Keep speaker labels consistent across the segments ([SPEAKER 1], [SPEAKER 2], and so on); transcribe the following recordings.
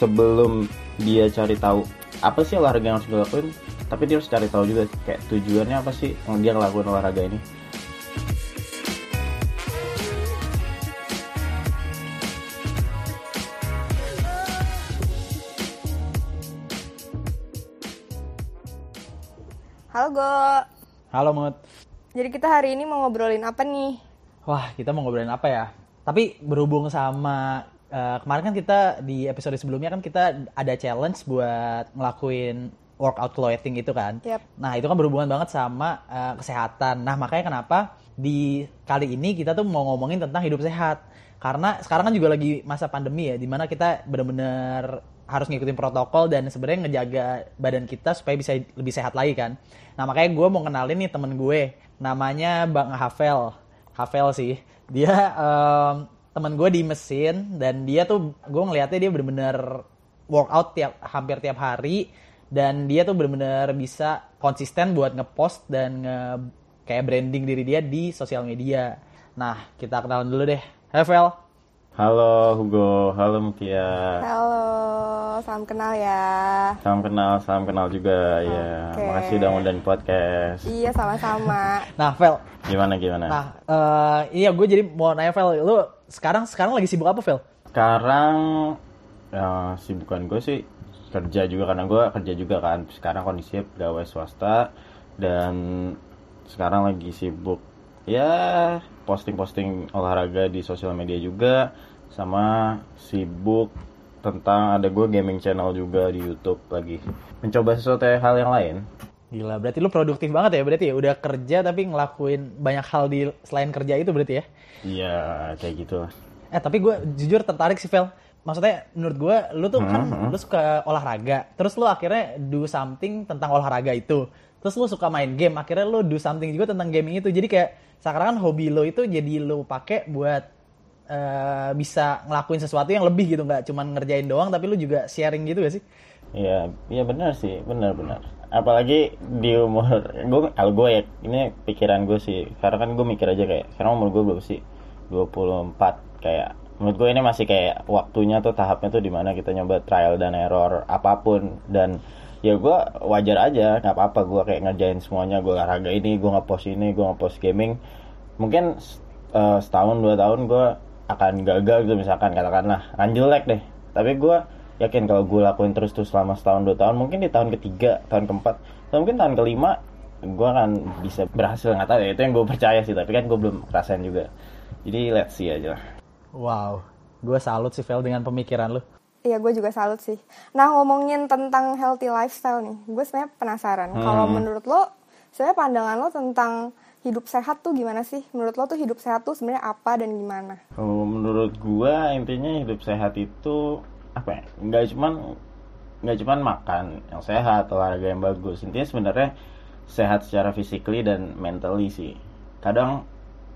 [SPEAKER 1] sebelum dia cari tahu apa sih olahraga yang harus gue lakuin tapi dia harus cari tahu juga kayak tujuannya apa sih yang dia ngelakuin olahraga ini
[SPEAKER 2] Halo Go.
[SPEAKER 3] Halo Mut.
[SPEAKER 2] Jadi kita hari ini mau ngobrolin apa nih?
[SPEAKER 3] Wah, kita mau ngobrolin apa ya? Tapi berhubung sama eh, kemarin kan kita di episode sebelumnya kan kita ada challenge buat ngelakuin workout clothing itu kan.
[SPEAKER 2] Yap.
[SPEAKER 3] Nah, itu kan berhubungan banget sama eh, kesehatan. Nah, makanya kenapa di kali ini kita tuh mau ngomongin tentang hidup sehat. Karena sekarang kan juga lagi masa pandemi ya, di mana kita bener-bener harus ngikutin protokol dan sebenarnya ngejaga badan kita supaya bisa lebih sehat lagi kan. Nah makanya gue mau kenalin nih temen gue, namanya Bang Havel. Havel sih, dia em, temen gue di mesin dan dia tuh gue ngelihatnya dia bener-bener workout tiap hampir tiap hari dan dia tuh bener-bener bisa konsisten buat ngepost dan nge kayak branding diri dia di sosial media. Nah kita kenalan dulu deh, Havel.
[SPEAKER 1] halo Hugo halo Mutia
[SPEAKER 2] Halo, salam kenal ya.
[SPEAKER 1] salam kenal salam kenal juga ya
[SPEAKER 2] Oke.
[SPEAKER 1] makasih udah ngundang podcast
[SPEAKER 2] Iya sama-sama.
[SPEAKER 3] Nah Vel,
[SPEAKER 1] gimana gimana
[SPEAKER 3] Nah, eh iya gue jadi mau nanya Vel, lu sekarang sekarang lagi sibuk apa Vel?
[SPEAKER 1] sekarang ya, sibukan gue sih kerja juga karena gue kerja juga kan. Sekarang kondisinya pegawai swasta dan sekarang lagi sibuk ya posting-posting olahraga di sosial media juga sama sibuk tentang ada gue gaming channel juga di YouTube lagi. Mencoba sesuatu hal yang lain
[SPEAKER 3] Gila, berarti lu produktif banget ya berarti ya udah kerja tapi ngelakuin banyak hal di selain kerja itu berarti ya?
[SPEAKER 1] iya kayak gitu
[SPEAKER 3] Eh tapi gue jujur tertarik sih Vel. Maksudnya menurut gue lu tuh kan lu suka olahraga, terus lu akhirnya do something tentang olahraga itu. Terus lu suka main game, akhirnya lu do something juga tentang gaming itu. Jadi kayak sekarang kan hobi lo itu jadi lu pakai buat eh, bisa ngelakuin sesuatu yang lebih gitu nggak cuman ngerjain doang tapi lu juga sharing gitu gak sih?
[SPEAKER 1] Iya, iya benar sih, benar benar. Apalagi di umur gue, kalau gue ya, ini pikiran gue sih. Karena kan gue mikir aja kayak, sekarang umur gue berapa sih? 24 kayak. Menurut gue ini masih kayak waktunya tuh tahapnya tuh di mana kita nyoba trial dan error apa pun dan ya gue wajar aja nggak apa-apa gue kayak ngerjain semuanya gue olahraga ini gue ngepost ini gue ngepost gaming mungkin eh, setahun dua tahun gue akan gagal gitu misalkan katakanlah akan jelek deh tapi gue yakin kalau gue lakuin terus tuh selama setahun dua tahun mungkin di tahun ketiga tahun keempat atau mungkin tahun kelima gue akan bisa berhasil nggak tahu ya itu yang gue percaya sih tapi kan gue belum rasain juga jadi let's see aja lah
[SPEAKER 3] Wow, gue salut sih Vel dengan pemikiran lu.
[SPEAKER 2] Iya, gue juga salut sih. Nah, ngomongin tentang healthy lifestyle nih, gue sebenarnya penasaran. Kalau menurut lo, sebenarnya pandangan lo tentang hidup sehat tuh gimana sih? Menurut lo tuh hidup sehat tuh sebenarnya apa dan gimana?
[SPEAKER 1] Menurut gua intinya hidup sehat itu apa ya? Nggak cuman nggak cuman makan yang sehat, olahraga yang bagus. Intinya sebenarnya sehat secara physically dan mentally sih. Kadang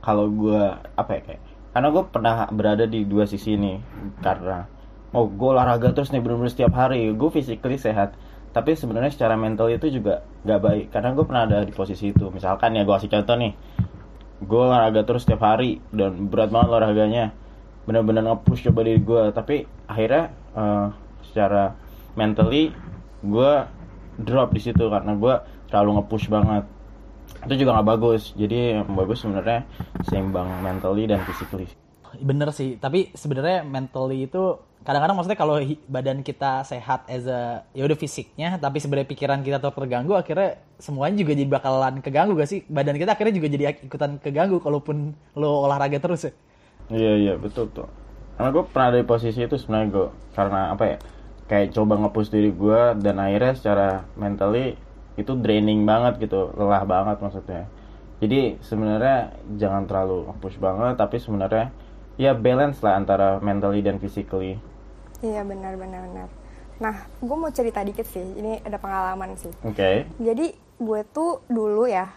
[SPEAKER 1] kalau gua apa ya kayak karena gue pernah berada di dua sisi ini karena mau gue olahraga terus nih bener-bener setiap hari gue physically sehat tapi sebenarnya secara mental itu juga nggak baik karena gue pernah ada di posisi itu misalkan ya gue kasih contoh nih gue olahraga terus setiap hari dan berat banget olahraganya bener-bener nge-push coba diri gue tapi akhirnya eh, secara mentally gue drop di situ karena gue terlalu nge-push banget. Itu juga nggak bagus. Jadi yang bagus sebenarnya seimbang mentally dan physically.
[SPEAKER 3] Bener sih, tapi sebenarnya mentally itu kadang-kadang maksudnya kalau badan kita sehat as a ya udah fisiknya, tapi sebenarnya pikiran kita tuh terganggu, akhirnya semuanya juga jadi bakalan keganggu gak sih? Badan kita akhirnya juga jadi ikutan keganggu kalaupun lo olahraga terus ya.
[SPEAKER 1] Iya iya betul tuh. Karena gue pernah ada di posisi itu sebenarnya gue karena apa ya kayak coba nge-push diri gue dan akhirnya secara mentally itu draining banget gitu lelah banget maksudnya. Jadi sebenarnya jangan terlalu nge-push banget tapi sebenarnya ya balance lah antara mentally dan physically.
[SPEAKER 2] Iya, benar-benar. benar. Nah, gue mau cerita dikit sih. Ini ada pengalaman sih.
[SPEAKER 1] Oke.
[SPEAKER 2] Jadi gue tuh dulu ya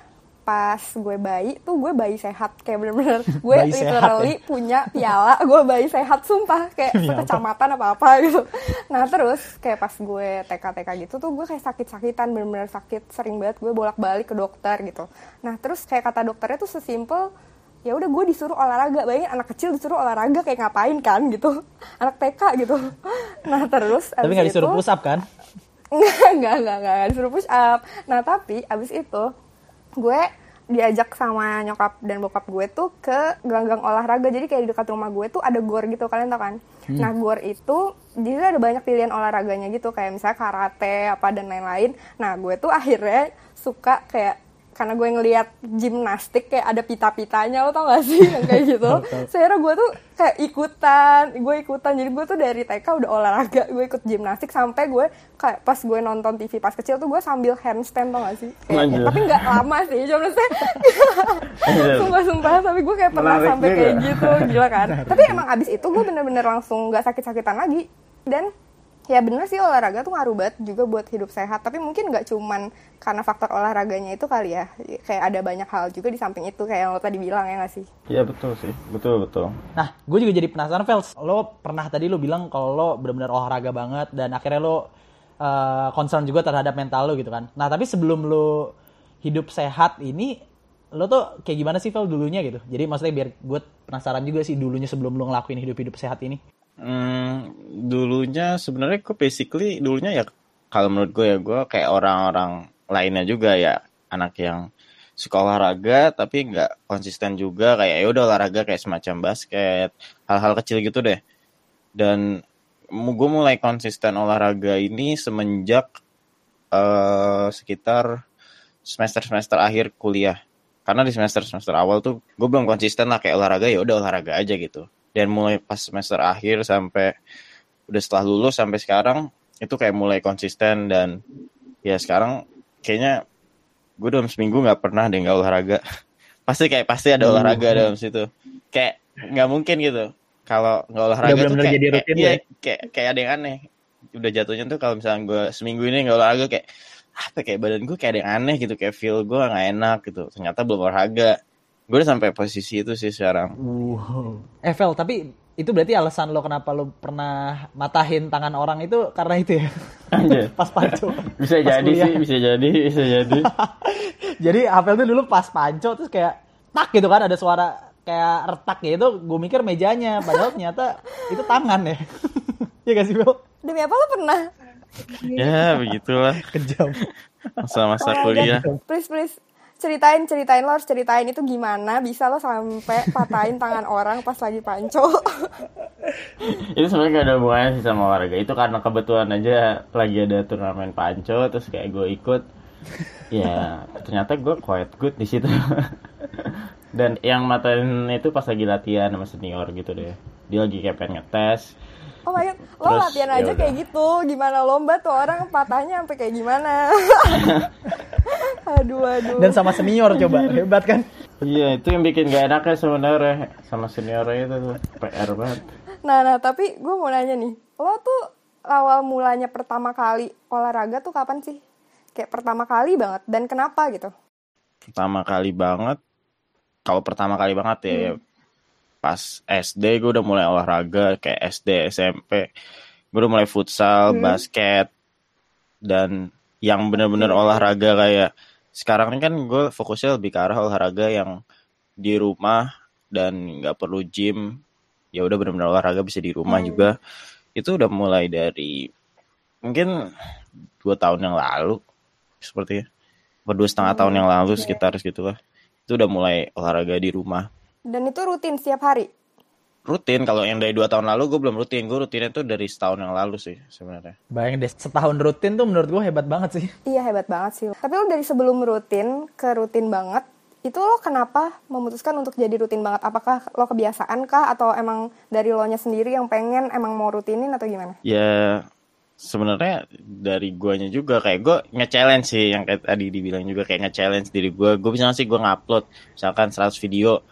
[SPEAKER 2] pas gue bayi tuh gue bayi sehat. Kayak bener-bener gue
[SPEAKER 3] Bayi sehat
[SPEAKER 2] literally punya piala. Gue bayi sehat sumpah. Kayak
[SPEAKER 3] apa?
[SPEAKER 2] kecamatan apa apa gitu. Nah terus kayak pas gue TK TK gitu tuh gue kayak sakit-sakitan bener-bener sakit. Sering banget gue bolak-balik ke dokter gitu. Nah terus kayak kata dokternya tuh sesimpel ya udah gue disuruh olahraga. Bayangin anak kecil disuruh olahraga kayak ngapain kan gitu. Anak TK gitu. Nah terus
[SPEAKER 3] tapi nggak disuruh
[SPEAKER 2] itu-
[SPEAKER 3] push up kan?
[SPEAKER 2] Enggak, enggak, enggak, enggak, enggak disuruh push up. Nah, tapi abis itu gue diajak sama nyokap dan bokap gue tuh ke gelanggang olahraga. Jadi kayak di dekat rumah gue tuh ada gor gitu, kalian tau kan? Nah, gor itu jadi ada banyak pilihan olahraganya gitu, kayak misalnya karate apa dan lain-lain. Nah, gue tuh akhirnya suka kayak karena gue ngelihat gimnastik kayak ada pita-pitanya lo tau gak sih? Yang kayak gitu. Saya gue tuh kayak ikutan gue ikutan. Jadi gue tuh dari TK udah olahraga gue ikut gimnastik sampai gue kayak pas gue nonton TV pas kecil tuh gue sambil handstand tau gak sih? Kayak- tapi nggak lama sih cuma maksudnya. Sumpah sumpah. Tapi gue kayak pernah
[SPEAKER 1] Menarik
[SPEAKER 2] sampai
[SPEAKER 1] juga.
[SPEAKER 2] kayak gitu gila kan? Tapi emang abis itu gue bener-bener langsung nggak sakit-sakitan lagi. Dan ya bener sih olahraga tuh ngaruh banget juga buat hidup sehat tapi mungkin nggak cuman karena faktor olahraganya itu kali ya kayak ada banyak hal juga di samping itu kayak yang lo tadi bilang ya nggak sih
[SPEAKER 1] Iya betul sih, betul betul.
[SPEAKER 3] Nah, gue juga jadi penasaran, Fels. Lo pernah tadi lo bilang kalau lo benar-benar olahraga banget dan akhirnya lo uh, concern juga terhadap mental lo gitu kan. Nah, tapi sebelum lo hidup sehat ini, lo tuh kayak gimana sih, Fel, dulunya gitu? Jadi maksudnya biar gue penasaran juga sih dulunya sebelum lo ngelakuin hidup-hidup sehat ini.
[SPEAKER 1] Hmm, dulunya sebenarnya gue basically dulunya ya kalau menurut gue ya gue kayak orang-orang lainnya juga ya. Anak yang suka olahraga tapi nggak konsisten juga kayak ya udah olahraga kayak semacam basket hal-hal kecil gitu deh. Dan gue mulai konsisten olahraga ini semenjak eh sekitar semester semester akhir kuliah. Karena di semester semester awal tuh gue belum konsisten lah kayak olahraga ya udah olahraga aja gitu dan mulai pas semester akhir sampai udah setelah lulus sampai sekarang itu kayak mulai konsisten dan ya sekarang kayaknya gue dalam seminggu nggak pernah deh nggak olahraga. Pasti kayak pasti ada olahraga dalam situ. Kayak nggak mungkin gitu. Kalau nggak olahraga tuh
[SPEAKER 3] bener-bener
[SPEAKER 1] kayak,
[SPEAKER 3] jadi
[SPEAKER 1] kayak,
[SPEAKER 3] rutin
[SPEAKER 1] iya,
[SPEAKER 3] ya?
[SPEAKER 1] kayak kayak ada yang aneh. Udah jatuhnya tuh kalau misalnya gue seminggu ini nggak olahraga kayak apa kayak badan gue kayak ada yang aneh gitu kayak feel gue nggak enak gitu. Ternyata belum olahraga gue udah sampai posisi itu sih sekarang
[SPEAKER 3] Wow. Eh, Fel, tapi itu berarti alasan lo kenapa lo pernah matahin tangan orang itu karena itu ya?
[SPEAKER 1] Anjir.
[SPEAKER 3] pas panco.
[SPEAKER 1] bisa
[SPEAKER 3] Pas
[SPEAKER 1] jadi
[SPEAKER 3] kuliah.
[SPEAKER 1] sih bisa jadi bisa jadi
[SPEAKER 3] Jadi Apel tuh dulu pas panco terus kayak tak gitu kan ada suara kayak retak gitu. Gue mikir mejanya, padahal ternyata itu tangan ya. Iya gak sih, Bel?
[SPEAKER 2] demi apa lo pernah
[SPEAKER 1] ya begitulah
[SPEAKER 3] Kejam.
[SPEAKER 1] masa-masa kuliah
[SPEAKER 2] please please ceritain ceritain lo harus ceritain itu gimana bisa lo sampai patahin tangan orang pas lagi panco.
[SPEAKER 1] Itu sebenarnya gak ada hubungannya sih sama olahraga. Itu karena kebetulan aja lagi ada turnamen panco terus kayak gue ikut. Ya ternyata gue quite good di situ. Dan yang matain itu pas lagi latihan sama senior gitu deh. Dia lagi kayak pengen ngetes
[SPEAKER 2] oh my god lo
[SPEAKER 1] Terus,
[SPEAKER 2] latihan
[SPEAKER 1] ya
[SPEAKER 2] aja
[SPEAKER 1] udah.
[SPEAKER 2] kayak gitu. Gimana lomba tuh? Orang patahnya sampai kayak gimana? Aduh aduh.
[SPEAKER 3] Dan sama senior coba, hebat kan?
[SPEAKER 1] iya itu yang bikin gak enaknya sebenarnya. Sama seniornya itu tuh. PR banget.
[SPEAKER 2] Nah, nah, tapi gue mau nanya nih, lo tuh awal mulanya pertama kali olahraga tuh kapan sih? Kayak pertama kali banget, dan kenapa gitu?
[SPEAKER 1] pertama kali banget. Kalau pertama kali banget ya, ya pas SD gue udah mulai olahraga kayak SD SMP gue udah mulai futsal basket dan yang bener-bener olahraga kayak sekarang ini kan gue fokusnya lebih ke arah olahraga yang di rumah dan nggak perlu gym. Ya udah bener-bener olahraga bisa di rumah juga. Itu udah mulai dari mungkin dua tahun yang lalu sepertinya. Atau dua setengah tahun yang lalu sekitar segitulah. Itu udah mulai olahraga di rumah
[SPEAKER 2] Dan itu rutin setiap hari?
[SPEAKER 1] rutin kalau yang dari dua tahun lalu gue belum rutin gue rutinnya tuh dari setahun yang lalu sih sebenarnya
[SPEAKER 3] Bayangin deh, setahun rutin tuh menurut gue hebat banget sih.
[SPEAKER 2] Iya, hebat banget sih. Tapi lo dari sebelum rutin ke rutin banget, itu lo kenapa memutuskan untuk jadi rutin banget? Apakah lo kebiasaan kah? Atau emang dari lo nya sendiri yang pengen emang mau rutinin atau gimana?
[SPEAKER 1] ya sebenarnya dari guanya juga kayak gue nge-challenge sih yang kayak tadi dibilang juga kayak nge-challenge diri gue gue bisa sih gue ngupload misalkan 100 video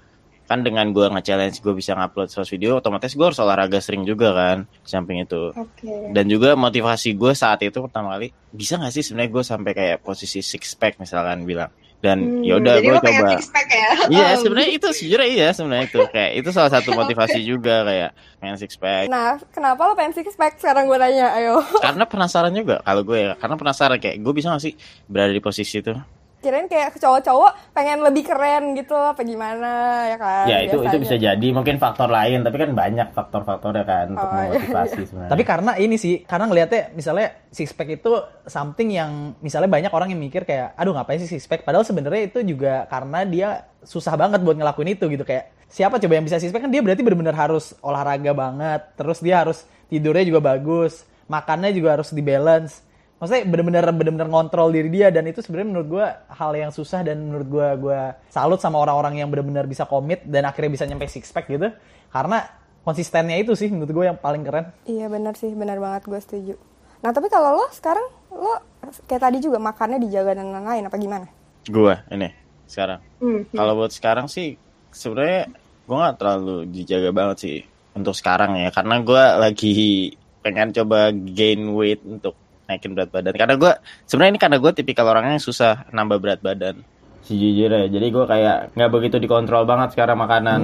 [SPEAKER 1] kan dengan gue nge-challenge gue bisa ngupload 100 video otomatis gue harus olahraga sering juga kan di samping itu
[SPEAKER 2] Oke.
[SPEAKER 1] dan juga motivasi gue saat itu pertama kali bisa nggak sih sebenarnya gue sampai kayak posisi six pack misalkan bilang dan ya udah
[SPEAKER 4] Jadi
[SPEAKER 1] gue coba
[SPEAKER 4] ya?
[SPEAKER 1] iya
[SPEAKER 4] Um,
[SPEAKER 1] sebenarnya itu sejujurnya iya sebenarnya itu kayak itu salah satu motivasi juga kayak pengen six pack
[SPEAKER 2] Nah, kenapa lo pengen six pack? Sekarang gue nanya, ayo.
[SPEAKER 1] karena penasaran juga kalau gue ya karena penasaran kayak gue bisa gak sih berada di posisi itu
[SPEAKER 2] kirain kayak cowok-cowok pengen lebih keren gitu apa gimana ya kan
[SPEAKER 1] ya itu itu
[SPEAKER 2] biasanya.
[SPEAKER 1] bisa jadi mungkin faktor lain tapi kan banyak faktor-faktornya kan untuk
[SPEAKER 2] Oh, iya,
[SPEAKER 1] memotivasi sebenarnya
[SPEAKER 3] Tapi karena ini sih, karena ngelihatnya misalnya six pack itu something yang misalnya banyak orang yang mikir kayak, aduh ngapain sih six pack? Padahal sebenarnya itu juga karena dia susah banget buat ngelakuin itu gitu kayak siapa coba yang bisa six pack kan dia berarti benar-benar harus olahraga banget, terus dia harus tidurnya juga bagus, makannya juga harus di balance. Maksudnya benar-benar benar-benar ngontrol diri dia dan itu sebenarnya menurut gue hal yang susah dan menurut gue gue salut sama orang-orang yang benar-benar bisa komit dan akhirnya bisa nyampe six pack gitu karena konsistennya itu sih menurut gue yang paling keren.
[SPEAKER 2] Iya benar sih, benar banget gue setuju. Nah tapi kalau lo sekarang lo kayak tadi juga makannya dijaga dan lain-lain apa gimana?
[SPEAKER 1] gua ini sekarang
[SPEAKER 2] Hmm.
[SPEAKER 1] kalau buat sekarang sih sebenarnya gua nggak terlalu dijaga banget sih untuk sekarang ya karena gua lagi pengen coba gain weight untuk naikin berat badan. Karena gua sebenarnya ini karena gue tipikal orangnya yang susah nambah berat badan. Sejujurnya jadi gua kayak nggak begitu dikontrol banget sekarang makanan.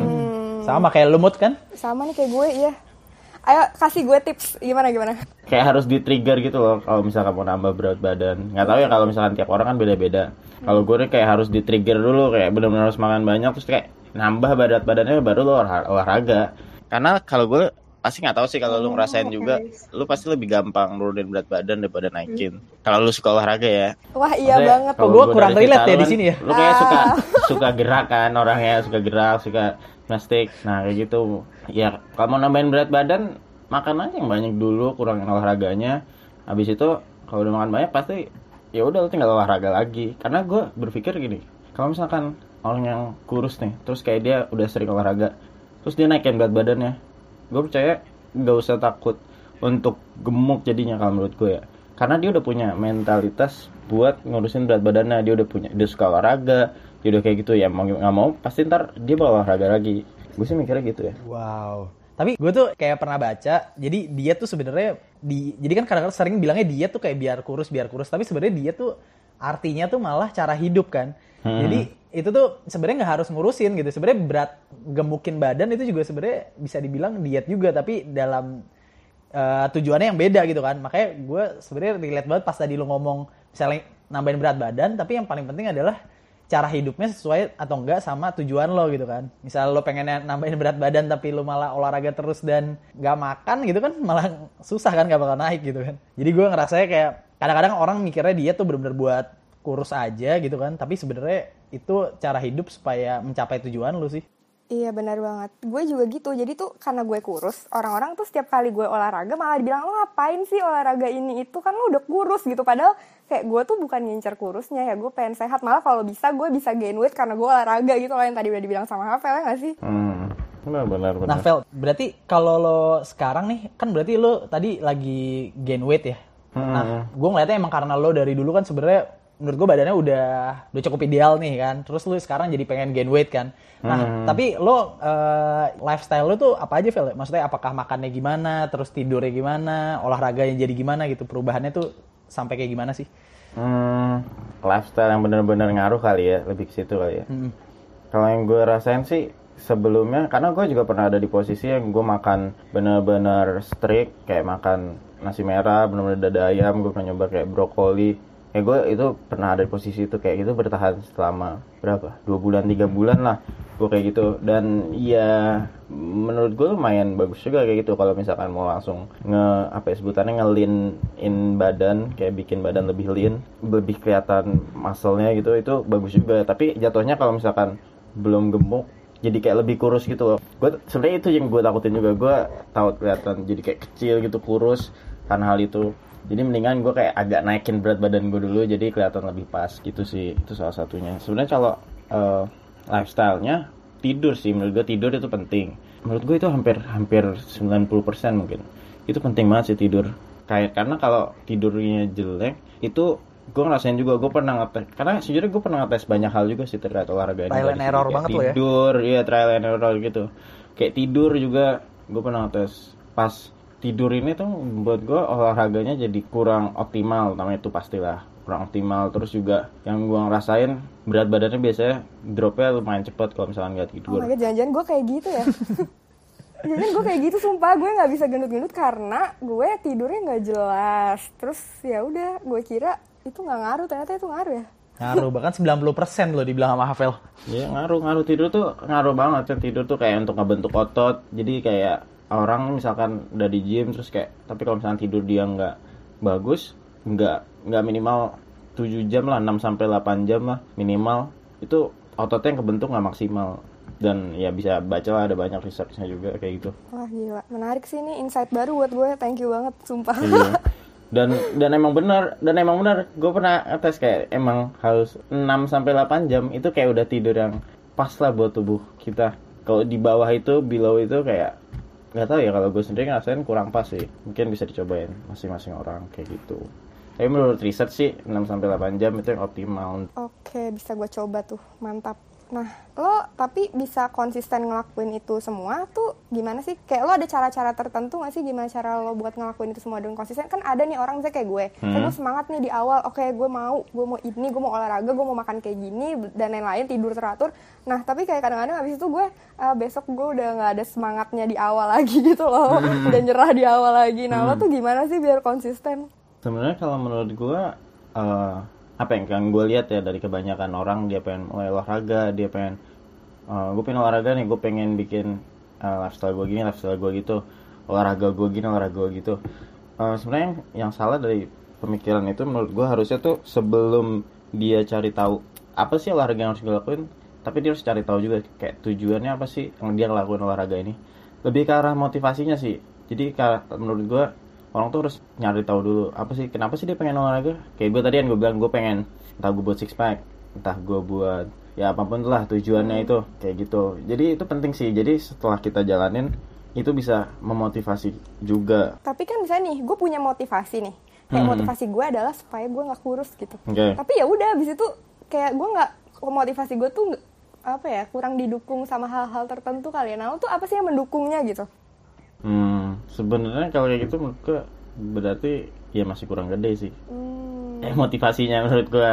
[SPEAKER 3] Sama kayak lumut kan?
[SPEAKER 2] Sama nih kayak gue iya. Ayo kasih gue tips. Gimana gimana?
[SPEAKER 1] kayak harus di trigger gitu loh kalau misalkan mau nambah berat badan. Nggak tahu ya kalau misalkan tiap orang kan beda-beda. Kalau gue nih kayak harus di trigger dulu kayak benar-benar harus makan banyak terus kayak nambah berat badannya baru lo olah- olahraga. Karena kalau gue pasti nggak tahu sih kalau lu ngerasain juga lu pasti lebih gampang nurunin berat badan daripada naikin kalau lu suka olahraga ya
[SPEAKER 2] Wah iya
[SPEAKER 1] Maksudnya,
[SPEAKER 2] banget.
[SPEAKER 1] kalau
[SPEAKER 3] Oh, gua
[SPEAKER 1] gua
[SPEAKER 3] kurang relate ya di
[SPEAKER 1] kan,
[SPEAKER 3] sini ya.
[SPEAKER 1] Lu kayak suka
[SPEAKER 2] Ah.
[SPEAKER 1] suka gerak kan orangnya, suka gerak, suka gymnastik. Nah, kayak gitu. Ya, kalau mau nambahin berat badan, makan aja yang banyak dulu, kurangin olahraganya. Habis itu kalau udah makan banyak pasti ya udah lu tinggal olahraga lagi. Karena gue berpikir gini, kalau misalkan orang yang kurus nih, terus kayak dia udah sering olahraga, terus dia naikin berat badannya, gue percaya nggak usah takut untuk gemuk jadinya kalau menurut gue ya. Karena dia udah punya mentalitas buat ngurusin berat badannya. Dia udah punya dia suka olahraga dia udah kayak gitu ya. Mau nggak mau pasti ntar dia bakal olahraga lagi. Gue sih mikirnya gitu ya.
[SPEAKER 3] Wow. Tapi gue tuh kayak pernah baca, jadi dia tuh sebenarnya di, jadi kan kadang-kadang sering bilangnya dia tuh kayak biar kurus biar kurus, tapi sebenarnya dia tuh artinya tuh malah cara hidup kan. Jadi itu tuh sebenarnya nggak harus ngurusin gitu. Sebenarnya berat gemukin badan itu juga sebenarnya bisa dibilang diet juga, tapi dalam eh, tujuannya yang beda gitu kan. Makanya gue sebenarnya relate banget pas tadi lu ngomong misalnya nambahin berat badan, tapi yang paling penting adalah cara hidupnya sesuai atau enggak sama tujuan lo gitu kan. Misal lo pengen nambahin berat badan tapi lo malah olahraga terus dan nggak makan gitu kan malah susah kan nggak bakal naik gitu kan. Jadi gue ngerasanya kayak kadang-kadang orang mikirnya dia tuh bener-bener buat kurus aja gitu kan. Tapi sebenarnya itu cara hidup supaya mencapai tujuan lo sih.
[SPEAKER 2] Iya benar banget. Gue juga gitu. Jadi tuh karena gue kurus, orang-orang tuh setiap kali gue olahraga malah dibilang lo ngapain sih olahraga ini itu kan lo udah kurus gitu. Padahal kayak gue tuh bukan ngincer kurusnya ya. Gue pengen sehat. Malah kalau bisa gue bisa gain weight karena gue olahraga gitu loh yang tadi udah dibilang sama Hafel ya gak sih?
[SPEAKER 1] hmm benar benar benar
[SPEAKER 3] Nah, Vel, berarti kalau lo sekarang nih, kan berarti lo tadi lagi gain weight ya? Nah, gue ngeliatnya emang karena lo dari dulu kan sebenarnya menurut gue badannya udah udah cukup ideal nih kan. Terus lo sekarang jadi pengen gain weight kan. Nah, tapi lo eh, lifestyle lo tuh apa aja, Vel? Maksudnya apakah makannya gimana, terus tidurnya gimana, olahraganya jadi gimana gitu? Perubahannya tuh sampai kayak gimana sih?
[SPEAKER 1] hmm, lifestyle yang benar-benar ngaruh kali ya lebih ke situ kali ya
[SPEAKER 3] Hmm.
[SPEAKER 1] Kalau yang gue rasain sih sebelumnya, karena gue juga pernah ada di posisi yang gue makan bener-bener strict, kayak makan nasi merah, bener-bener dada ayam, gue pernah nyoba kayak brokoli. Ya gue itu pernah ada di posisi itu kayak gitu bertahan selama berapa? Dua bulan, tiga bulan lah. Gue kayak gitu. Dan ya menurut gue lumayan bagus juga kayak gitu. Kalau misalkan mau langsung nge apa ya sebutannya nge lean in badan kayak bikin badan lebih lean lebih kelihatan muscle-nya gitu itu bagus juga. Tapi jatuhnya kalau misalkan belum gemuk jadi kayak lebih kurus gitu loh. Gue sebenarnya itu yang gue takutin juga. Gue takut kelihatan jadi kayak kecil gitu kurus karena hal itu jadi mendingan gue kayak agak naikin berat badan gue dulu jadi kelihatan lebih pas gitu sih itu salah satunya. Sebenarnya kalau eh, lifestyle-nya tidur sih menurut gue tidur itu penting. Menurut gue itu hampir hampir 90% mungkin. Itu penting banget sih tidur. Kayak karena kalau tidurnya jelek itu gue ngerasain juga gue pernah ngetes karena sejujurnya gue pernah ngetes banyak hal juga sih terkait olahraga.
[SPEAKER 3] Trial and error banget lo ya.
[SPEAKER 1] tidur iya trial and error gitu. Kayak tidur juga gue pernah ngetes pas tidur ini tuh buat gue olahraganya jadi kurang optimal namanya itu pastilah kurang optimal terus juga yang gue ngerasain berat badannya biasanya dropnya lumayan cepet kalau misalnya nggak
[SPEAKER 2] Oh
[SPEAKER 1] tidur
[SPEAKER 2] my god, jangan-jangan gue kayak gitu ya. Jangan gue kayak gitu sumpah gue nggak bisa gendut-gendut karena gue tidurnya nggak jelas. Terus ya udah gue kira itu nggak ngaruh ternyata itu ngaruh ya.
[SPEAKER 3] Ngaruh bahkan 90% loh dibilang sama Havel.
[SPEAKER 1] Iya ngaruh ngaruh tidur tuh ngaruh banget kan tidur tuh kayak untuk ngebentuk otot jadi kayak orang misalkan udah di gym terus kayak tapi kalau misalkan tidur dia nggak bagus nggak nggak minimal 7 jam lah 6 sampai 8 jam lah minimal itu ototnya yang kebentuk nggak maksimal dan ya bisa baca lah ada banyak researchnya juga kayak gitu
[SPEAKER 2] Wah gila, menarik sih ini insight baru buat gue. Thank you banget, sumpah.
[SPEAKER 1] Iya. dan dan emang benar dan emang benar gue pernah tes kayak emang harus 6 sampai 8 jam itu kayak udah tidur yang pas lah buat tubuh kita kalau di bawah itu below itu kayak nggak tahu ya kalau gue sendiri ngerasain kurang pas sih. Mungkin bisa dicobain masing-masing orang kayak gitu. Tapi menurut riset sih 6 sampai 8 jam itu yang optimal.
[SPEAKER 2] Oke, bisa gue coba tuh, mantap. Nah, lo tapi bisa konsisten ngelakuin itu semua tuh gimana sih? Kayak lo ada cara-cara tertentu gak sih gimana cara lo buat ngelakuin itu semua dengan konsisten? Kan ada nih orang misalnya kayak gue, kan gue semangat nih di awal, oke gue mau, gue mau ini, gue mau olahraga, gue mau makan kayak gini, dan lain-lain, tidur teratur. Nah, tapi kayak kadang-kadang abis itu gue, ah, besok gue udah gak ada semangatnya di awal lagi gitu loh, udah nyerah di awal lagi. Nah, lo tuh gimana sih biar konsisten?
[SPEAKER 1] sebenarnya kalau menurut gue eh, apa yang kan gue lihat ya dari kebanyakan orang dia pengen mulai olahraga dia pengen gue pengen olahraga nih gue pengen bikin eh, lifestyle gue gini lifestyle gue gitu olahraga gue gini olahraga gue gitu. Eh, sebenarnya yang, yang salah dari pemikiran itu menurut gue harusnya tuh sebelum dia cari tahu apa sih olahraga yang harus dilakuin tapi dia harus cari tahu juga kayak tujuannya apa sih yang dia ngelakuin olahraga ini. Lebih ke arah motivasinya sih. Jadi menurut gue orang tuh harus nyari tahu dulu apa sih kenapa sih dia pengen olahraga kayak gue tadi yang gue bilang gue pengen entah gue buat six pack entah gue buat ya apa pun lah tujuannya itu kayak gitu jadi itu penting sih jadi setelah kita jalanin itu bisa memotivasi juga
[SPEAKER 2] Tapi kan misalnya nih, gue punya motivasi nih. Kayak
[SPEAKER 1] Hmm.
[SPEAKER 2] motivasi gue adalah supaya gue nggak kurus gitu.
[SPEAKER 1] oke
[SPEAKER 2] Tapi ya udah, abis itu kayak gue nggak motivasi gue tuh apa ya kurang didukung sama hal-hal tertentu kali ya. Nah, lo tuh apa sih yang mendukungnya gitu?
[SPEAKER 1] Hmm sebenarnya kalau kayak gitu menurut gue berarti ya masih kurang gede sih.
[SPEAKER 2] Hmm,
[SPEAKER 1] eh, motivasinya menurut gue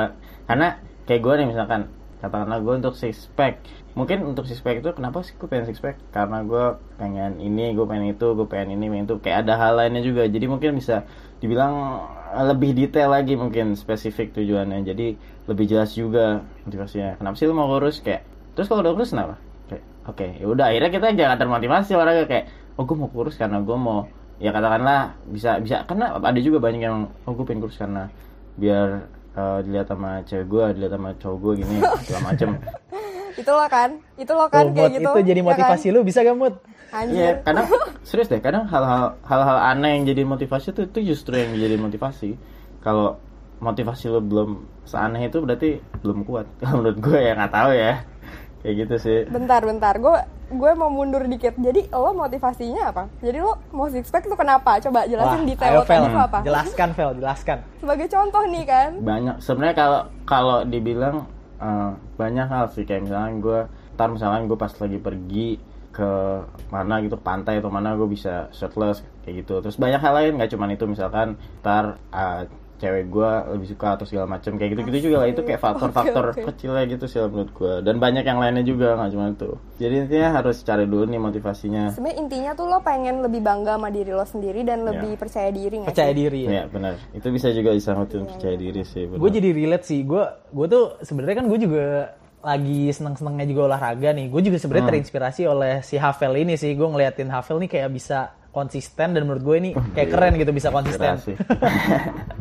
[SPEAKER 1] karena kayak gue nih misalkan katakanlah gue untuk six pack. Mungkin untuk six pack itu kenapa sih gue pengen six pack? Karena gue pengen ini gue pengen itu gue pengen ini pengen itu. Kayak ada hal lainnya juga. Jadi mungkin bisa dibilang lebih detail lagi mungkin spesifik tujuannya. Jadi lebih jelas juga motivasinya. Kenapa sih lu mau kurus kayak terus kalau udah kurus kenapa? Kayak oke ya udah akhirnya kita jangan termotivasi olahraga kayak oh gue mau kurus karena gue mau ya katakanlah bisa bisa karena ada juga banyak yang oh gue pengen kurus karena biar eh, dilihat sama cewek gue dilihat sama cowok gue gini segala macem
[SPEAKER 2] itu lo kan, itu lo kan
[SPEAKER 3] Tuh,
[SPEAKER 2] kayak gitu.
[SPEAKER 3] itu jadi
[SPEAKER 2] ya kan?
[SPEAKER 3] motivasi lu bisa gak Mut?
[SPEAKER 2] Anjir.
[SPEAKER 1] Iya, kadang serius deh, kadang hal-hal hal-hal aneh yang jadi motivasi itu itu justru yang jadi motivasi. Kalau motivasi lo belum seaneh itu berarti belum kuat. Kalau menurut gue ya nggak tahu ya. Kayak gitu sih.
[SPEAKER 2] Bentar, bentar. Gue gue mau mundur dikit. Jadi lo motivasinya apa? Jadi lo mau six pack tuh kenapa? Coba jelasin detail
[SPEAKER 3] ayo
[SPEAKER 2] lo tadi
[SPEAKER 3] Vel,
[SPEAKER 2] tuh apa?
[SPEAKER 3] jelaskan Vel, jelaskan.
[SPEAKER 2] Sebagai contoh nih kan.
[SPEAKER 1] Banyak sebenarnya kalau kalau dibilang eh, banyak hal sih kayak misalnya gue ntar misalnya gue pas lagi pergi ke mana gitu pantai atau mana gue bisa shirtless kayak gitu terus banyak hal lain nggak cuman itu misalkan ntar eh, cewek gue lebih suka atau segala macam kayak gitu gitu juga lah itu kayak faktor-faktor
[SPEAKER 2] Oke, oke.
[SPEAKER 1] kecilnya gitu sih menurut gue dan banyak yang lainnya juga nggak cuma itu jadi intinya harus cari dulu nih motivasinya
[SPEAKER 2] Sebenarnya intinya tuh lo pengen lebih bangga sama diri lo sendiri dan lebih
[SPEAKER 1] Ya.
[SPEAKER 2] percaya diri nggak
[SPEAKER 3] Percaya
[SPEAKER 2] sih?
[SPEAKER 3] diri ya.
[SPEAKER 1] ya benar itu bisa juga disangkutin percaya diri sih.
[SPEAKER 3] Gue jadi relate sih. Gue gue tuh sebenarnya kan gue juga lagi seneng-senengnya juga olahraga nih. Gue juga sebenarnya terinspirasi oleh si Havel ini sih. Gue ngeliatin Havel nih kayak bisa konsisten dan menurut gue ini kayak keren gitu bisa konsisten.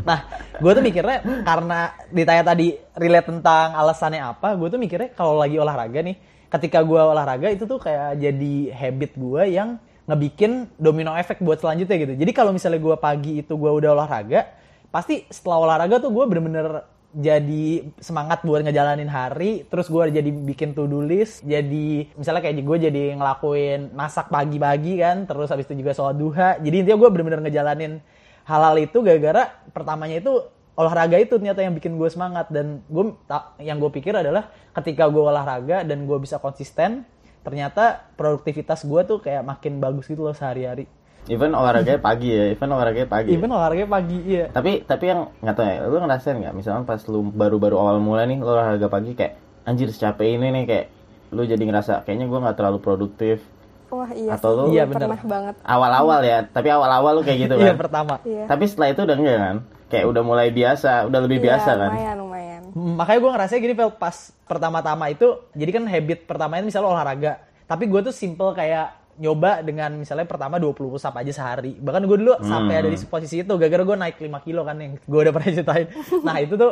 [SPEAKER 3] Nah, gue tuh mikirnya karena ditanya tadi relate tentang alasannya apa, gue tuh mikirnya kalau lagi olahraga nih, ketika gue olahraga itu tuh kayak jadi habit gue yang ngebikin domino efek buat selanjutnya gitu. Jadi kalau misalnya gue pagi itu gue udah olahraga, pasti setelah olahraga tuh gue bener-bener jadi semangat buat ngejalanin hari terus gue jadi bikin to do list jadi misalnya kayak gue jadi ngelakuin masak pagi-pagi kan terus habis itu juga sholat duha. Jadi intinya gue bener-bener ngejalanin hal-hal itu gara-gara pertamanya itu olahraga itu ternyata yang bikin gue semangat. Dan gue yang gue pikir adalah ketika gue olahraga dan gue bisa konsisten ternyata produktivitas gue tuh kayak makin bagus gitu loh sehari-hari
[SPEAKER 1] even olahraganya pagi ya even olahraganya pagi ya.
[SPEAKER 3] even olahraga pagi iya
[SPEAKER 1] tapi tapi yang nggak tahu ya lu ngerasain nggak misalnya pas lu baru-baru awal mulai nih lu olahraga pagi kayak anjir secapek ini nih kayak lu jadi ngerasa kayaknya gua nggak terlalu produktif
[SPEAKER 2] Wah iya
[SPEAKER 1] Atau
[SPEAKER 2] sih,
[SPEAKER 1] lo-
[SPEAKER 2] gue
[SPEAKER 3] Iya, bener.
[SPEAKER 2] pernah banget.
[SPEAKER 1] awal-awal ya tapi awal-awal lu kayak gitu
[SPEAKER 3] iya
[SPEAKER 1] kan
[SPEAKER 3] pertama
[SPEAKER 2] Iya.
[SPEAKER 1] tapi setelah itu udah enggak kan kayak udah mulai biasa udah lebih
[SPEAKER 2] Iya,
[SPEAKER 1] biasa kan
[SPEAKER 2] Lumayan, lumayan.
[SPEAKER 3] makanya gue ngerasa gini Vel pas pertama-tama itu jadi kan habit pertamanya misalnya olahraga tapi gue tuh simple kayak nyoba dengan misalnya pertama 20 push up aja sehari. Bahkan gue dulu sampai ada di posisi itu gara-gara gue naik 5 kilo kan yang gue udah pernah ceritain. Nah itu tuh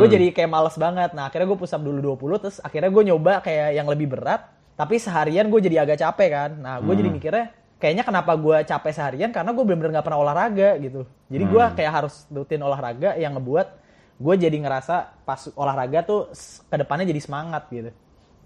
[SPEAKER 3] gue jadi kayak males banget. Nah akhirnya gue push up dulu 20 terus akhirnya gue nyoba kayak yang lebih berat tapi seharian gue jadi agak capek kan. Nah gue jadi mikirnya kayaknya kenapa gue capek seharian? Karena gue bener-bener gak pernah olahraga gitu. Jadi gue kayak harus rutin olahraga yang ngebuat gue jadi ngerasa pas olahraga tuh ke depannya jadi semangat gitu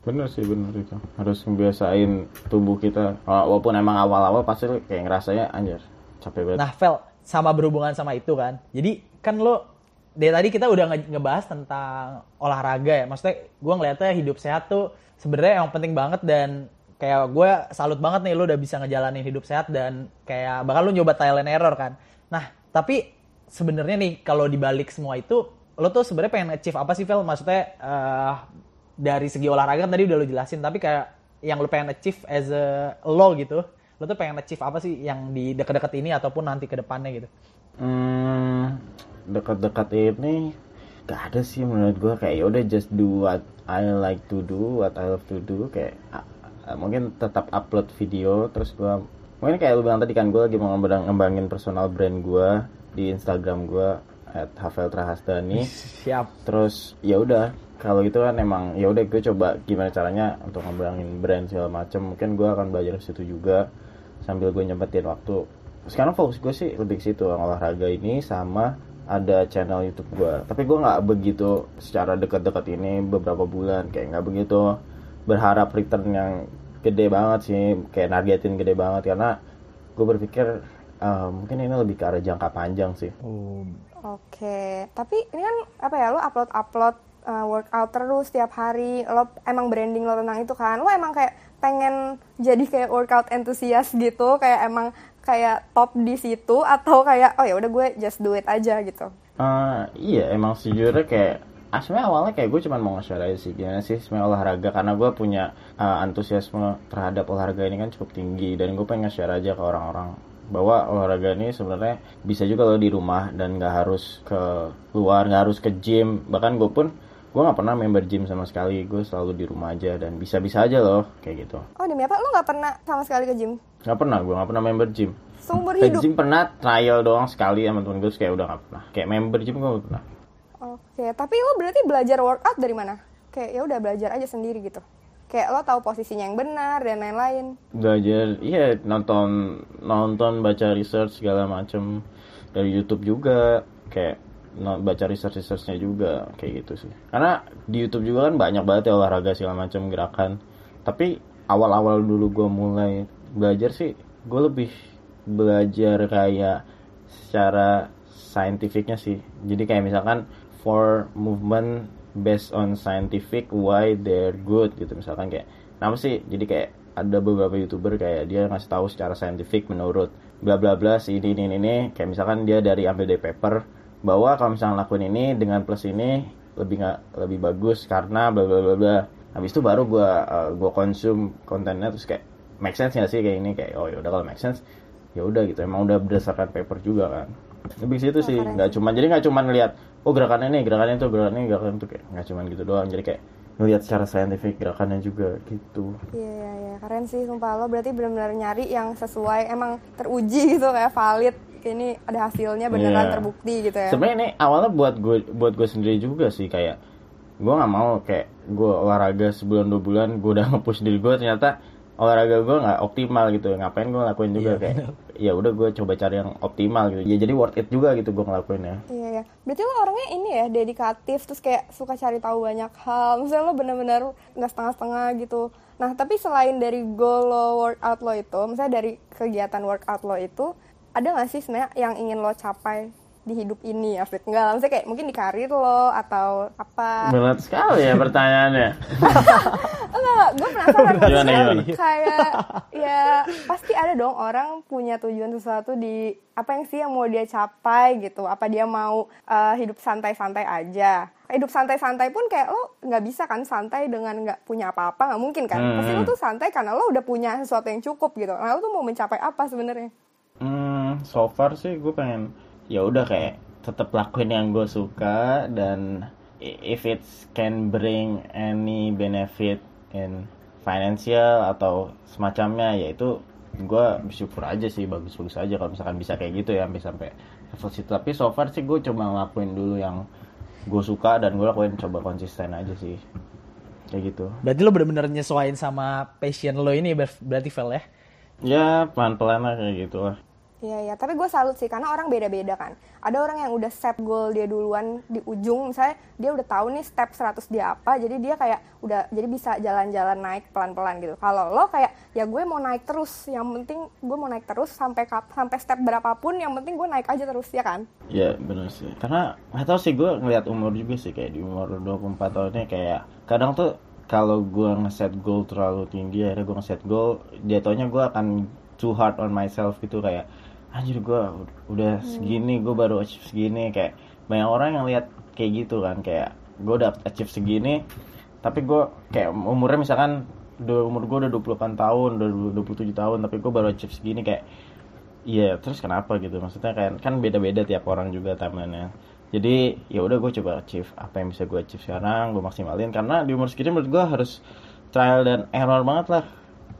[SPEAKER 1] Bener sih bener itu harus ngebiasain tubuh kita walaupun emang awal-awal pasti kayak ngerasanya anjir capek banget
[SPEAKER 3] Nah, Vel, sama berhubungan sama itu kan. Jadi kan lo dari tadi kita udah nge- ngebahas tentang olahraga ya. Maksudnya gue ngeliatnya hidup sehat tuh sebenarnya yang penting banget dan kayak gue salut banget nih lo udah bisa ngejalanin hidup sehat dan kayak bakal lo nyoba trial and error kan. Nah, tapi sebenarnya nih kalau dibalik semua itu lo tuh sebenarnya pengen achieve apa sih Vel? Maksudnya eh, dari segi olahraga kan tadi udah lo jelasin tapi kayak yang lo pengen achieve as a lo gitu lo tuh pengen achieve apa sih yang di dekat-dekat ini ataupun nanti ke depannya gitu?
[SPEAKER 1] Hmm, dekat-dekat ini gak ada sih menurut gua. Kayak yaudah just do what I like to do, what I love to do. Kayak ah, mungkin tetap upload video terus gua mungkin kayak lu bilang tadi kan gua lagi mau ngembang- ngembangin personal brand gua di Instagram gua at Havel Trahasdani
[SPEAKER 3] siap.
[SPEAKER 1] Terus ya udah kalau gitu kan emang ya udah gue coba gimana caranya untuk ngembangin brand segala macem. Mungkin gue akan belajar situ juga sambil gue nyempetin waktu. Sekarang fokus gue sih lebih ke situ olahraga ini sama ada channel YouTube gue tapi gue nggak begitu secara dekat-dekat ini beberapa bulan kayak nggak begitu berharap return yang gede banget sih kayak nargetin gede banget. Karena gue berpikir eh, mungkin ini lebih ke arah jangka panjang sih.
[SPEAKER 3] Oh,
[SPEAKER 2] Oke, tapi ini kan apa ya lo upload upload uh, workout terus setiap hari, lo emang branding lo tentang itu kan, lo emang kayak pengen jadi kayak workout enthusiast gitu, kayak emang kayak top di situ? Atau kayak oh ya udah gue just do it aja gitu.
[SPEAKER 1] Eh, iya emang sejujurnya kayak ah, sebenarnya awalnya kayak gue cuma mau nge-share aja sih gimana sih sebenarnya olahraga? Karena gue punya eh, antusiasme terhadap olahraga ini kan cukup tinggi dan gue pengen nge-share aja ke orang-orang bahwa olahraga ini sebenarnya bisa juga lo di rumah dan nggak harus ke luar nggak harus ke gym. Bahkan gue pun gue nggak pernah member gym sama sekali gue selalu di rumah aja dan bisa-bisa aja loh kayak gitu
[SPEAKER 2] Oh demi apa? Lo nggak pernah sama sekali ke gym?
[SPEAKER 1] nggak pernah gue nggak pernah member gym
[SPEAKER 2] Seumur
[SPEAKER 1] ke
[SPEAKER 2] hidup.
[SPEAKER 1] gym pernah trial doang sekali sama temen gue kayak udah nggak pernah kayak member gym gue nggak pernah
[SPEAKER 2] Oke, tapi lo berarti belajar workout dari mana? Kayak ya udah belajar aja sendiri gitu. Kayak lo tahu posisinya yang benar dan lain-lain.
[SPEAKER 1] belajar iya nonton nonton baca research segala macem dari YouTube juga kayak baca research researchnya juga kayak gitu sih. Karena di YouTube juga kan banyak banget ya olahraga segala macam gerakan. Tapi awal-awal dulu gue mulai belajar sih gue lebih belajar kayak secara scientificnya sih. Jadi kayak misalkan for movement based on scientific why they're good gitu misalkan kayak. Kenapa sih? Jadi kayak ada beberapa youtuber kayak dia ngasih tahu secara scientific menurut bla bla bla si ini ini ini. Kayak misalkan dia dari ambil dari paper bahwa kalau misalnya lakuin ini dengan plus ini lebih nggak lebih bagus karena bla bla bla bla. Habis itu baru gua uh, gua konsum kontennya terus kayak make sense nggak sih kayak ini? Kayak oh ya udah kalau make sense ya udah gitu. Emang udah berdasarkan paper juga kan. Lebih situ sih
[SPEAKER 2] keren
[SPEAKER 1] nggak cuma jadi nggak cuma ngeliat oh gerakannya ini gerakannya itu gerakannya ini gerakannya itu kayak nggak cuma gitu doang. Jadi kayak ngeliat secara saintifik gerakannya juga gitu.
[SPEAKER 2] Iya, iya, iya. Keren sih, sumpah. Lo berarti benar-benar nyari yang sesuai, emang teruji gitu, kayak valid. Ini ada hasilnya beneran
[SPEAKER 1] Iya.
[SPEAKER 2] terbukti gitu ya.
[SPEAKER 1] sebenarnya ini awalnya buat gue buat gue sendiri juga sih kayak gue nggak mau kayak gue olahraga sebulan dua bulan gue udah nge-push diri gue ternyata olahraga gue nggak optimal gitu ngapain gue lakuin juga
[SPEAKER 3] Iya,
[SPEAKER 1] kayak ya udah gue coba cari yang optimal gitu ya jadi worth it juga gitu gue ngelakuinnya
[SPEAKER 2] Iya, iya. Berarti lo orangnya ini ya, dedikatif, terus kayak suka cari tahu banyak hal. Misalnya lo bener-bener nggak setengah-setengah gitu. Nah, tapi selain dari goal lo workout lo itu, misalnya dari kegiatan workout lo itu, ada nggak sih sebenarnya yang ingin lo capai di hidup ini, Afid? Enggak, maksudnya kayak mungkin di karir lo atau apa.
[SPEAKER 1] berat sekali ya pertanyaannya.
[SPEAKER 2] Enggak, gue penasaran
[SPEAKER 1] Gimana, gimana?
[SPEAKER 2] kayak ya pasti ada dong orang punya tujuan sesuatu di apa yang sih yang mau dia capai gitu. Apa dia mau eh, hidup santai-santai aja. Hidup santai-santai pun kayak lo nggak bisa kan santai dengan nggak punya apa-apa. Nggak mungkin kan. Pasti lo
[SPEAKER 1] Hmm.
[SPEAKER 2] tuh santai karena lo udah punya sesuatu yang cukup gitu. Nah lo tuh mau mencapai apa sebenarnya
[SPEAKER 1] Hmm, so far sih gue pengen ya udah kayak tetap lakuin yang gue suka dan if it can bring any benefit in financial atau semacamnya ya itu gue bersyukur aja sih bagus-bagus aja kalau misalkan bisa kayak gitu ya sampai sampai level situ. Tapi so far sih gue coba ngelakuin dulu yang gue suka dan gue lakuin coba konsisten aja sih. Kayak gitu.
[SPEAKER 3] Berarti lo bener-bener nyesuaiin sama passion lo ini ber- berarti Vel ya?
[SPEAKER 1] ya pelan-pelan lah kayak gitu lah
[SPEAKER 2] Iya, iya. Tapi gue salut sih, karena orang beda-beda kan. Ada orang yang udah set goal dia duluan di ujung, misalnya dia udah tahu nih step 100 dia apa, jadi dia kayak udah, jadi bisa jalan-jalan naik pelan-pelan gitu. Kalau lo kayak, ya gue mau naik terus, yang penting gue mau naik terus sampai sampai step berapapun, yang penting gue naik aja terus, ya kan?
[SPEAKER 1] Ya bener sih Karena gak tau sih gue ngeliat umur juga sih Kayak di umur 24 tahunnya kayak Kadang tuh kalau gue ngeset goal terlalu tinggi Akhirnya gue ngeset goal Jatuhnya gue akan too hard on myself gitu Kayak Anjir gue udah segini Gue baru achieve segini Kayak banyak orang yang lihat kayak gitu kan Kayak gue udah achieve segini Tapi gue kayak umurnya misalkan udah umur gue udah 28 tahun, udah 27 tahun, tapi gue baru achieve segini kayak Iya, terus kenapa gitu? Maksudnya kan kan beda-beda tiap orang juga timelinenya. Jadi ya udah gue coba achieve apa yang bisa gue achieve sekarang, gue maksimalin karena di umur segini menurut gue harus trial dan error banget lah.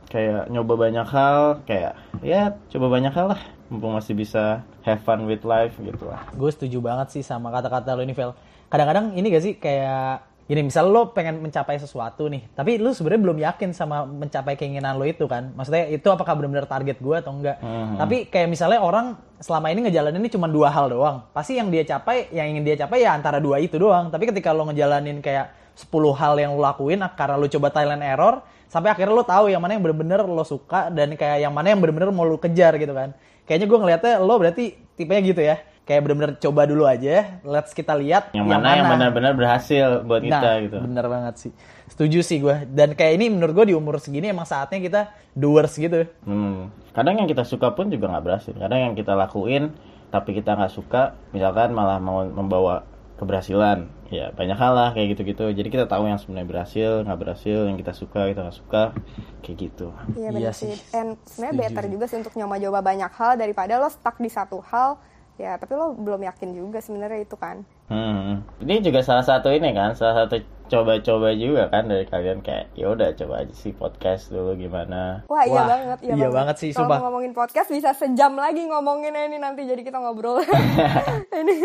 [SPEAKER 1] Kayak nyoba banyak hal, kayak ya coba banyak hal lah, mumpung masih bisa have fun with life gitu lah.
[SPEAKER 3] Gue setuju banget sih sama kata-kata lo ini Vel. Kadang-kadang ini gak sih kayak gini misal lo pengen mencapai sesuatu nih tapi lu sebenarnya belum yakin sama mencapai keinginan lo itu kan? Maksudnya itu apakah benar-benar target gue atau enggak? Tapi kayak misalnya orang selama ini ngejalanin ini cuma dua hal doang. Pasti yang dia capai yang ingin dia capai ya antara dua itu doang. Tapi ketika lo ngejalanin kayak 10 hal yang lo lakuin karena lo coba Thailand error sampai akhirnya lo tahu yang mana yang bener-bener lo suka dan kayak yang mana yang bener-bener mau lo kejar gitu kan kayaknya gue ngelihatnya lo berarti tipenya gitu ya kayak bener-bener coba dulu aja let's kita lihat
[SPEAKER 1] Yang mana yang benar-benar berhasil buat kita
[SPEAKER 3] nah,
[SPEAKER 1] gitu.
[SPEAKER 3] bener banget sih setuju sih gue dan kayak ini menurut gue di umur segini emang saatnya kita doers gitu
[SPEAKER 1] Hmm. Kadang yang kita suka pun juga nggak berhasil. Kadang yang kita lakuin tapi kita nggak suka, misalkan malah mau membawa keberhasilan. Ya banyak hal lah kayak gitu-gitu. Jadi kita tahu yang sebenarnya berhasil, nggak berhasil, yang kita suka, kita nggak suka, kayak gitu.
[SPEAKER 2] Iya
[SPEAKER 3] Iya
[SPEAKER 2] benar
[SPEAKER 3] sih.
[SPEAKER 2] sih. And sebenarnya better juga sih untuk nyoba-nyoba banyak hal daripada lo stuck di satu hal. Ya, tapi lo belum yakin juga sebenarnya itu kan.
[SPEAKER 1] Hmm. Ini juga salah satu ini kan, salah satu coba-coba juga kan dari kalian kayak ya udah coba aja sih podcast dulu gimana.
[SPEAKER 2] Wah, iya
[SPEAKER 3] Wah,
[SPEAKER 2] banget, iya,
[SPEAKER 3] iya banget sih,
[SPEAKER 2] Kalau ngomongin podcast bisa sejam lagi ngomonginnya ini nanti jadi kita ngobrol. ini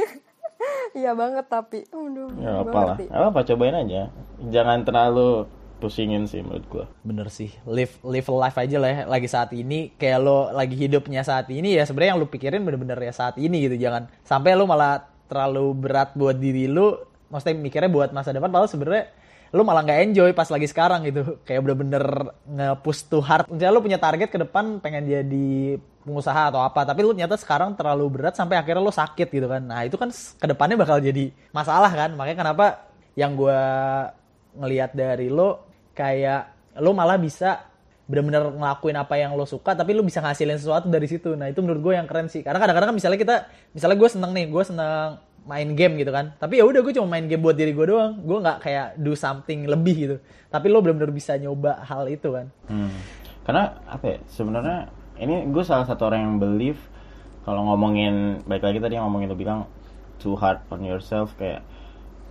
[SPEAKER 2] iya banget tapi. Aduh,
[SPEAKER 1] Ya
[SPEAKER 2] gua
[SPEAKER 1] apa apa cobain aja. Jangan terlalu pusingin sih menurut gua.
[SPEAKER 3] bener sih live live life aja lah ya lagi saat ini kayak lo lagi hidupnya saat ini ya sebenarnya yang lo pikirin bener-bener ya saat ini gitu jangan sampai lo malah terlalu berat buat diri lo maksudnya mikirnya buat masa depan padahal sebenarnya lo malah nggak enjoy pas lagi sekarang gitu. Kayak bener-bener nge-push too hard. Misalnya lo punya target ke depan pengen jadi pengusaha atau apa tapi lo ternyata sekarang terlalu berat sampai akhirnya lo sakit gitu kan. Nah itu kan ke depannya bakal jadi masalah kan. Makanya kenapa yang gue ngelihat dari lo kayak lo malah bisa bener-bener ngelakuin apa yang lo suka tapi lo bisa ngasilin sesuatu dari situ. Nah itu menurut gue yang keren sih. Karena kadang-kadang kan misalnya kita misalnya gue seneng nih gue seneng main game gitu kan tapi ya udah gue cuma main game buat diri gue doang gue nggak kayak do something lebih gitu tapi lo bener-bener bisa nyoba hal itu kan
[SPEAKER 1] Hmm. Karena apa ya? Sebenarnya ini gue salah satu orang yang believe kalau ngomongin baik lagi tadi yang ngomongin lo bilang too hard on yourself kayak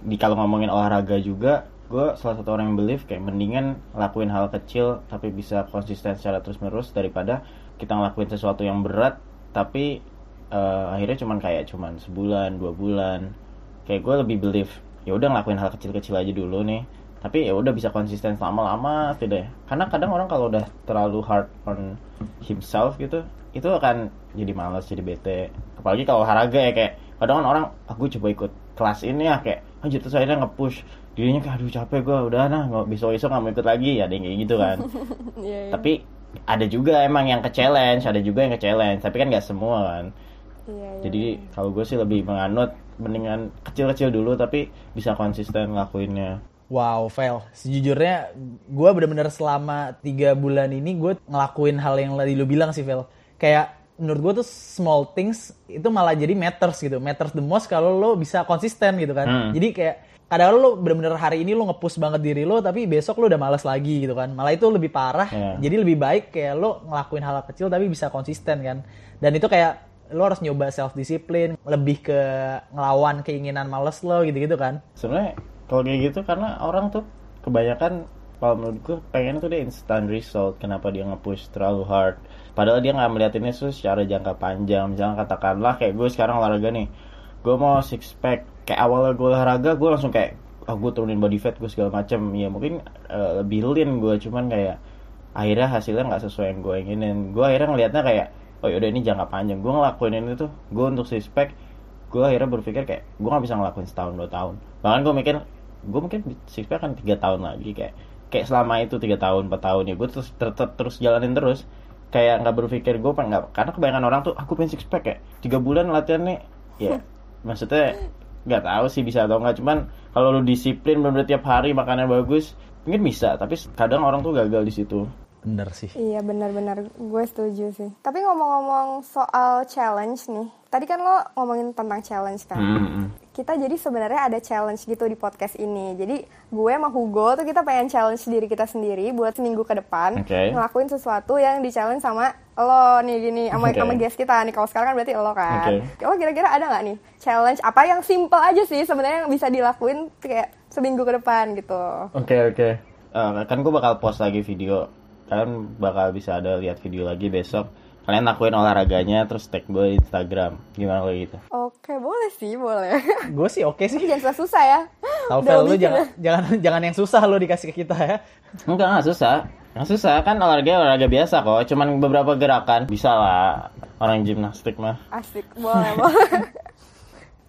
[SPEAKER 1] di kalau ngomongin olahraga juga gue salah satu orang yang believe kayak mendingan lakuin hal kecil tapi bisa konsisten secara terus menerus daripada kita ngelakuin sesuatu yang berat tapi eh, akhirnya cuman kayak cuman sebulan dua bulan. Kayak gue lebih believe ya udah ngelakuin hal kecil-kecil aja dulu nih. Tapi ya udah bisa konsisten lama-lama tidak ya karena kadang orang kalau udah terlalu hard on himself gitu itu akan jadi malas jadi bete. Apalagi kalau olahraga ya kayak kadang kan orang aku coba ikut kelas ini ya kayak anjir terus akhirnya nge-push. Dirinya kayak aduh capek gue udah nah nggak besok besok nggak mau ikut lagi. Ya ada yang kayak gitu kan.
[SPEAKER 2] Iya, iya.
[SPEAKER 1] tapi ada juga emang yang ke challenge ada juga yang ke challenge tapi kan nggak semua kan
[SPEAKER 2] Iya, iya.
[SPEAKER 1] jadi kalau gue sih lebih menganut mendingan kecil-kecil dulu tapi bisa konsisten ngelakuinnya
[SPEAKER 3] Wow, Vel. Sejujurnya, gue bener-bener selama tiga bulan ini gue ngelakuin hal yang tadi lu bilang sih, Vel. Kayak menurut gue tuh small things itu malah jadi matters gitu. Matters the most kalau lo bisa konsisten gitu kan.
[SPEAKER 1] Hmm.
[SPEAKER 3] Jadi kayak kadang lo bener-bener hari ini lo nge-push banget diri lo, tapi besok lo udah males lagi gitu kan. Malah itu lebih parah.
[SPEAKER 1] Iya.
[SPEAKER 3] Jadi lebih baik kayak lo ngelakuin hal kecil tapi bisa konsisten kan. Dan itu kayak lo harus nyoba self discipline, lebih ke ngelawan keinginan males lo gitu-gitu kan.
[SPEAKER 1] sebenarnya kalau kayak gitu karena orang tuh kebanyakan kalau menurut gue pengen tuh dia instant result kenapa dia nge-push terlalu hard. Padahal dia nggak melihat ini tuh secara jangka panjang. Misalnya katakanlah kayak gue sekarang olahraga nih gue mau six pack. Kayak awalnya gue olahraga gue langsung kayak ah gue turunin body fat gue segala macam ya mungkin eh, lebih lean gue cuman kayak akhirnya hasilnya nggak sesuai yang gue inginin. Gue akhirnya ngelihatnya kayak oh yaudah ini jangka panjang. Gue ngelakuin ini tuh gue untuk six pack gue akhirnya berpikir kayak gue nggak bisa ngelakuin setahun dua tahun. Bahkan gue mikir gue mungkin six pack kan tiga tahun lagi kayak kayak selama itu tiga tahun empat tahun ya gue terus tetap terus jalanin terus. Kayak nggak berpikir gue pengen nggak karena kebanyakan orang tuh aku pengen six pack kayak tiga bulan latihan nih. Ya maksudnya nggak tahu sih bisa atau nggak cuman kalau lu disiplin bener tiap hari makannya bagus mungkin bisa tapi kadang orang tuh gagal di situ
[SPEAKER 3] Bener sih.
[SPEAKER 2] Iya benar-benar gue setuju sih. Tapi ngomong-ngomong soal challenge nih, tadi kan lo ngomongin tentang challenge kan.
[SPEAKER 1] Hmm.
[SPEAKER 2] Kita jadi sebenarnya ada challenge gitu di podcast ini. Jadi gue sama Hugo tuh kita pengen challenge diri kita sendiri buat seminggu ke depan
[SPEAKER 1] Oke.
[SPEAKER 2] ngelakuin sesuatu yang di challenge sama lo nih gini sama
[SPEAKER 1] Oke.
[SPEAKER 2] sama guest kita nih. Kalau sekarang kan berarti lo kan.
[SPEAKER 1] Oke.
[SPEAKER 2] Lo kira-kira ada nggak nih challenge apa yang simple aja sih sebenarnya yang bisa dilakuin kayak seminggu ke depan gitu.
[SPEAKER 1] Oke oke. Eh, kan gue bakal post lagi video. Kalian bakal bisa ada lihat video lagi besok. Kalian lakuin olahraganya terus tag gue di Instagram. Gimana kalau gitu?
[SPEAKER 2] Oke boleh sih boleh.
[SPEAKER 3] Gue sih oke sih.
[SPEAKER 2] Jangan susah-susah ya.
[SPEAKER 3] Tahu
[SPEAKER 2] Udah
[SPEAKER 3] Fel lu jangan
[SPEAKER 2] ya.
[SPEAKER 3] jangan jangan yang susah lo dikasih ke kita ya.
[SPEAKER 1] Enggak nggak susah. Nggak susah kan olahraga olahraga biasa kok. Cuman beberapa gerakan bisa lah. Orang gimnastik mah.
[SPEAKER 2] Asik, boleh, boleh.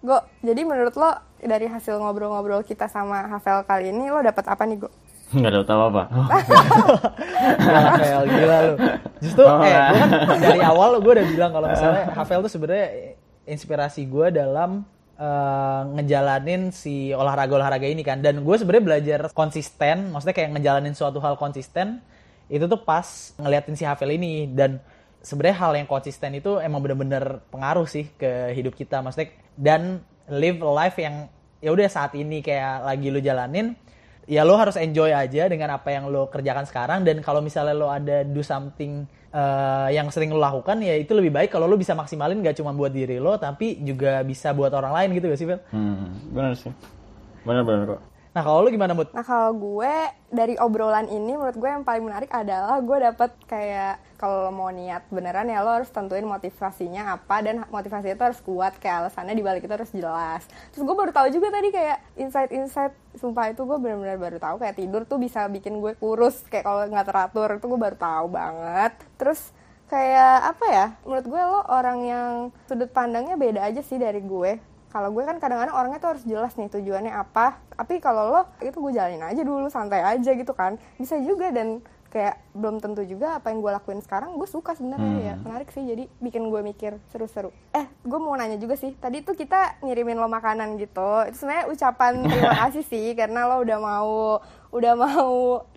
[SPEAKER 2] Go, jadi menurut lo dari hasil ngobrol-ngobrol kita sama Havel kali ini lo dapat apa nih, Go?
[SPEAKER 1] Nggak ada tahu apa.
[SPEAKER 3] Gila, Fel, gila lu. Justru
[SPEAKER 1] Oh,
[SPEAKER 3] eh
[SPEAKER 1] enggak.
[SPEAKER 3] gue kan dari awal gue udah bilang kalau misalnya Havel tuh sebenarnya inspirasi gue dalam eh, ngejalanin si olahraga-olahraga ini kan dan gue sebenarnya belajar konsisten maksudnya kayak ngejalanin suatu hal konsisten itu tuh pas ngeliatin si Havel ini dan sebenarnya hal yang konsisten itu emang bener-bener pengaruh sih ke hidup kita maksudnya dan live life yang ya udah saat ini kayak lagi lu jalanin ya lo harus enjoy aja dengan apa yang lo kerjakan sekarang dan kalau misalnya lo ada do something eh, yang sering lo lakukan ya itu lebih baik kalau lo bisa maksimalin gak cuma buat diri lo tapi juga bisa buat orang lain gitu gak sih Fel?
[SPEAKER 1] Hmm, bener sih. Bener bener kok.
[SPEAKER 3] Nah kalau lo gimana Mut?
[SPEAKER 2] Nah, kalau gue dari obrolan ini menurut gue yang paling menarik adalah gue dapet kayak kalau mau niat beneran ya lo harus tentuin motivasinya apa dan motivasinya itu harus kuat kayak alasannya di balik itu harus jelas. Terus gue baru tahu juga tadi kayak insight-insight sumpah itu gue benar-benar baru tahu kayak tidur tuh bisa bikin gue kurus kayak kalau nggak teratur itu gue baru tahu banget. Terus kayak apa ya menurut gue lo orang yang sudut pandangnya beda aja sih dari gue kalau gue kan kadang-kadang orangnya tuh harus jelas nih tujuannya apa. Tapi kalau lo itu gue jalanin aja dulu santai aja gitu kan. Bisa juga dan kayak belum tentu juga apa yang gue lakuin sekarang gue suka sebenarnya ya. Menarik sih jadi bikin gue mikir seru-seru. Eh gue mau nanya juga sih. Tadi tuh kita ngirimin lo makanan gitu. Itu sebenarnya ucapan terima kasih sih karena lo udah mau udah mau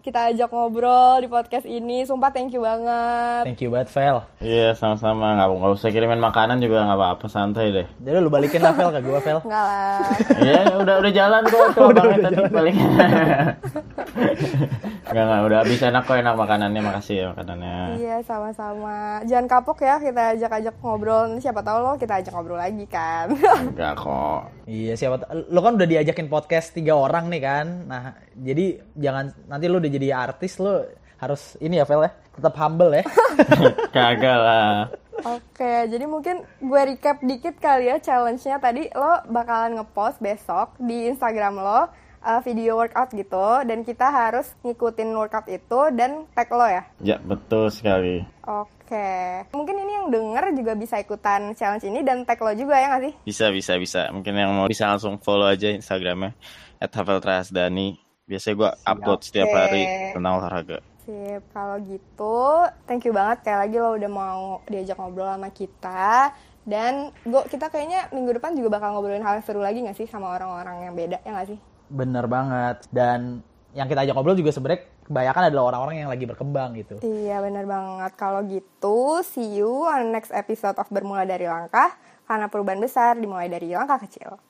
[SPEAKER 2] kita ajak ngobrol di podcast ini sumpah thank you banget
[SPEAKER 3] Thank you banget Fel.
[SPEAKER 1] Iya sama-sama nggak nggak usah kirimin makanan juga nggak apa-apa santai deh.
[SPEAKER 3] Jadi lu balikin lah Fel ke gue Fel.
[SPEAKER 2] enggak lah
[SPEAKER 1] Iya udah udah jalan kok tuh abangnya tadi paling. Enggak enggak udah habis enak kok enak makanannya makasih ya makanannya.
[SPEAKER 2] Iya sama-sama. Jangan kapok ya kita ajak-ajak ngobrol. Nanti siapa tahu lo kita ajak ngobrol lagi kan.
[SPEAKER 1] Enggak kok.
[SPEAKER 3] Iya siapa t- lo kan udah diajakin podcast tiga orang nih kan. Nah jadi jangan nanti lo udah jadi artis lo harus ini ya Fel ya tetap humble ya.
[SPEAKER 1] Kagak lah.
[SPEAKER 2] Oke, jadi mungkin gue recap dikit kali ya challenge-nya tadi lo bakalan ngepost besok di Instagram lo uh, video workout gitu dan kita harus ngikutin workout itu dan tag lo ya.
[SPEAKER 1] Ya betul sekali.
[SPEAKER 2] Oke, mungkin ini yang denger juga bisa ikutan challenge ini dan tag lo juga ya nggak sih?
[SPEAKER 1] Bisa bisa bisa. Mungkin yang mau bisa langsung follow aja Instagramnya @haveltrasdani. Biasanya gua upload setiap
[SPEAKER 2] Oke.
[SPEAKER 1] hari tentang olahraga.
[SPEAKER 2] Sip, kalau gitu thank you banget kayak lagi lo udah mau diajak ngobrol sama kita dan gue kita kayaknya minggu depan juga bakal ngobrolin hal yang seru lagi gak sih sama orang-orang yang beda ya gak sih?
[SPEAKER 3] Bener banget. Dan yang kita ajak ngobrol juga sebenarnya kebanyakan adalah orang-orang yang lagi berkembang gitu.
[SPEAKER 2] Iya bener banget. Kalau gitu see you on next episode of Bermula dari Langkah karena perubahan besar dimulai dari langkah kecil.